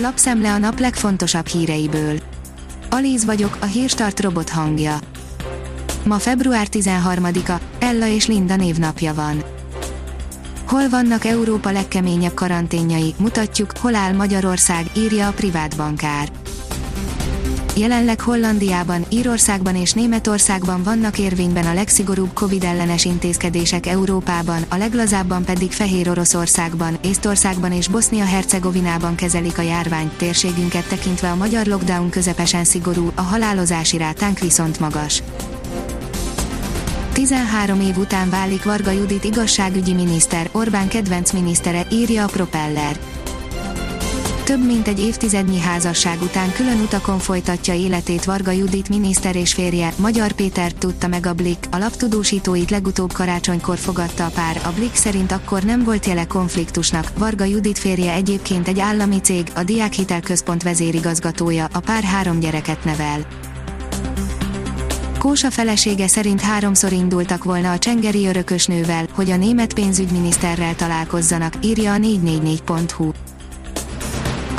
Lapszemle a nap legfontosabb híreiből. Alíz vagyok, a hírstart robot hangja. Ma február 13-a, Ella és Linda névnapja van. Hol vannak Európa legkeményebb karanténjai, mutatjuk, hol áll Magyarország, írja a privát bankár. Jelenleg Hollandiában, Írországban és Németországban vannak érvényben a legszigorúbb Covid ellenes intézkedések Európában, a leglazábban pedig Fehér Oroszországban, Észtországban és Bosznia-Hercegovinában kezelik a járványt, térségünket tekintve a magyar lockdown közepesen szigorú, a halálozási rátánk viszont magas. 13 év után válik Varga Judit igazságügyi miniszter, Orbán kedvenc minisztere, írja a Propeller. Több mint egy évtizednyi házasság után külön utakon folytatja életét Varga Judit miniszter és férje, Magyar Péter tudta meg a Blik, a laptudósítóit legutóbb karácsonykor fogadta a pár, a Blik szerint akkor nem volt jele konfliktusnak, Varga Judit férje egyébként egy állami cég, a Diákhitelközpont vezérigazgatója, a pár három gyereket nevel. Kósa felesége szerint háromszor indultak volna a csengeri örökösnővel, hogy a német pénzügyminiszterrel találkozzanak, írja a 444.hu.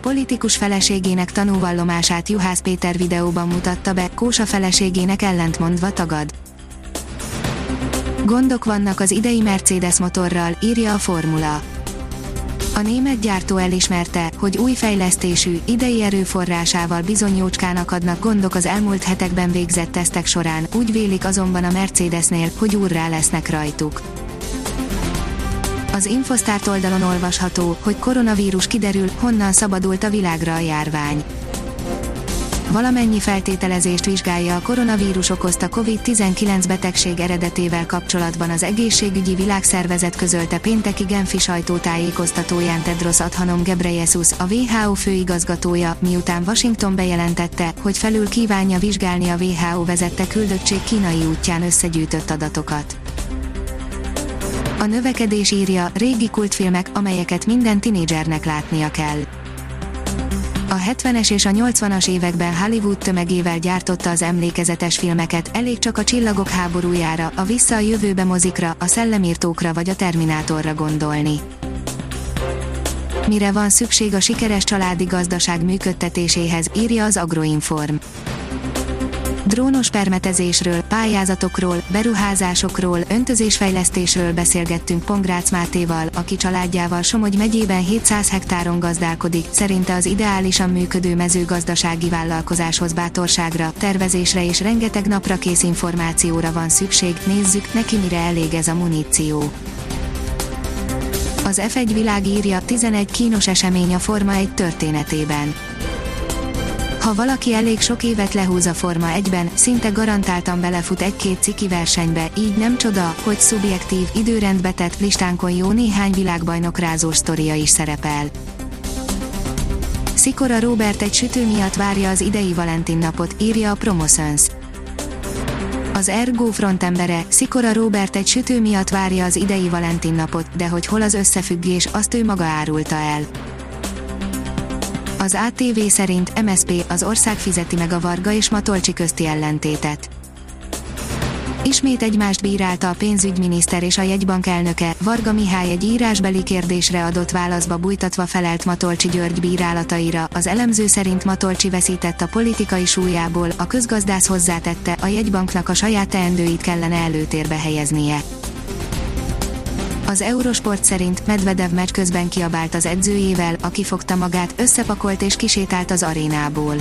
Politikus feleségének tanúvallomását Juhász Péter videóban mutatta be, Kósa feleségének ellentmondva tagad. Gondok vannak az idei Mercedes motorral, írja a Formula. A német gyártó elismerte, hogy új fejlesztésű, idei erőforrásával bizony jócskának adnak gondok az elmúlt hetekben végzett tesztek során, úgy vélik azonban a Mercedesnél, hogy úrrá lesznek rajtuk. Az Infosztárt oldalon olvasható, hogy koronavírus kiderül, honnan szabadult a világra a járvány. Valamennyi feltételezést vizsgálja a koronavírus okozta COVID-19 betegség eredetével kapcsolatban az egészségügyi világszervezet közölte pénteki Genfi sajtótájékoztatóján Tedros Adhanom Ghebreyesus, a WHO főigazgatója, miután Washington bejelentette, hogy felül kívánja vizsgálni a WHO vezette küldöttség kínai útján összegyűjtött adatokat. A növekedés írja, régi kultfilmek, amelyeket minden tinédzsernek látnia kell. A 70-es és a 80-as években Hollywood tömegével gyártotta az emlékezetes filmeket, elég csak a Csillagok háborújára, a Vissza a jövőbe mozikra, a Szellemírtókra vagy a Terminátorra gondolni. Mire van szükség a sikeres családi gazdaság működtetéséhez, írja az Agroinform drónos permetezésről, pályázatokról, beruházásokról, öntözésfejlesztésről beszélgettünk Pongrácz Mátéval, aki családjával Somogy megyében 700 hektáron gazdálkodik, szerinte az ideálisan működő mezőgazdasági vállalkozáshoz bátorságra, tervezésre és rengeteg napra kész információra van szükség, nézzük, neki mire elég ez a muníció. Az F1 világ írja 11 kínos esemény a Forma 1 történetében ha valaki elég sok évet lehúz a Forma 1-ben, szinte garantáltan belefut egy-két ciki versenybe, így nem csoda, hogy szubjektív, időrendbe tett listánkon jó néhány világbajnok rázós sztoria is szerepel. Szikora Robert egy sütő miatt várja az idei Valentin napot, írja a Promoszöns. Az Ergo frontembere, Szikora Robert egy sütő miatt várja az idei Valentin napot, de hogy hol az összefüggés, azt ő maga árulta el. Az ATV szerint MSP az ország fizeti meg a Varga és Matolcsi közti ellentétet. Ismét egymást bírálta a pénzügyminiszter és a jegybank elnöke, Varga Mihály egy írásbeli kérdésre adott válaszba bújtatva felelt Matolcsi György bírálataira, az elemző szerint Matolcsi veszített a politikai súlyából, a közgazdász hozzátette, a jegybanknak a saját teendőit kellene előtérbe helyeznie. Az Eurosport szerint Medvedev meccs közben kiabált az edzőjével, aki fogta magát, összepakolt és kisétált az arénából.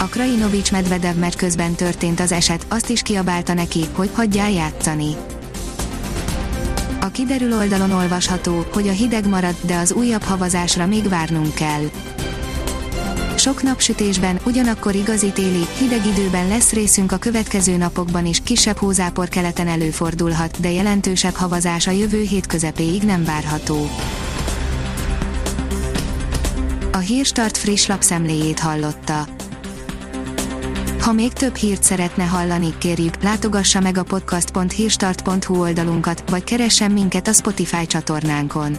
A Krajinovics Medvedev meccs közben történt az eset, azt is kiabálta neki, hogy hagyjál játszani. A kiderül oldalon olvasható, hogy a hideg marad, de az újabb havazásra még várnunk kell. Sok napsütésben, ugyanakkor igazi téli, hideg időben lesz részünk a következő napokban is, kisebb hózápor keleten előfordulhat, de jelentősebb havazás a jövő hét közepéig nem várható. A Hírstart friss lapszemléjét hallotta. Ha még több hírt szeretne hallani, kérjük, látogassa meg a podcast.hírstart.hu oldalunkat, vagy keressen minket a Spotify csatornánkon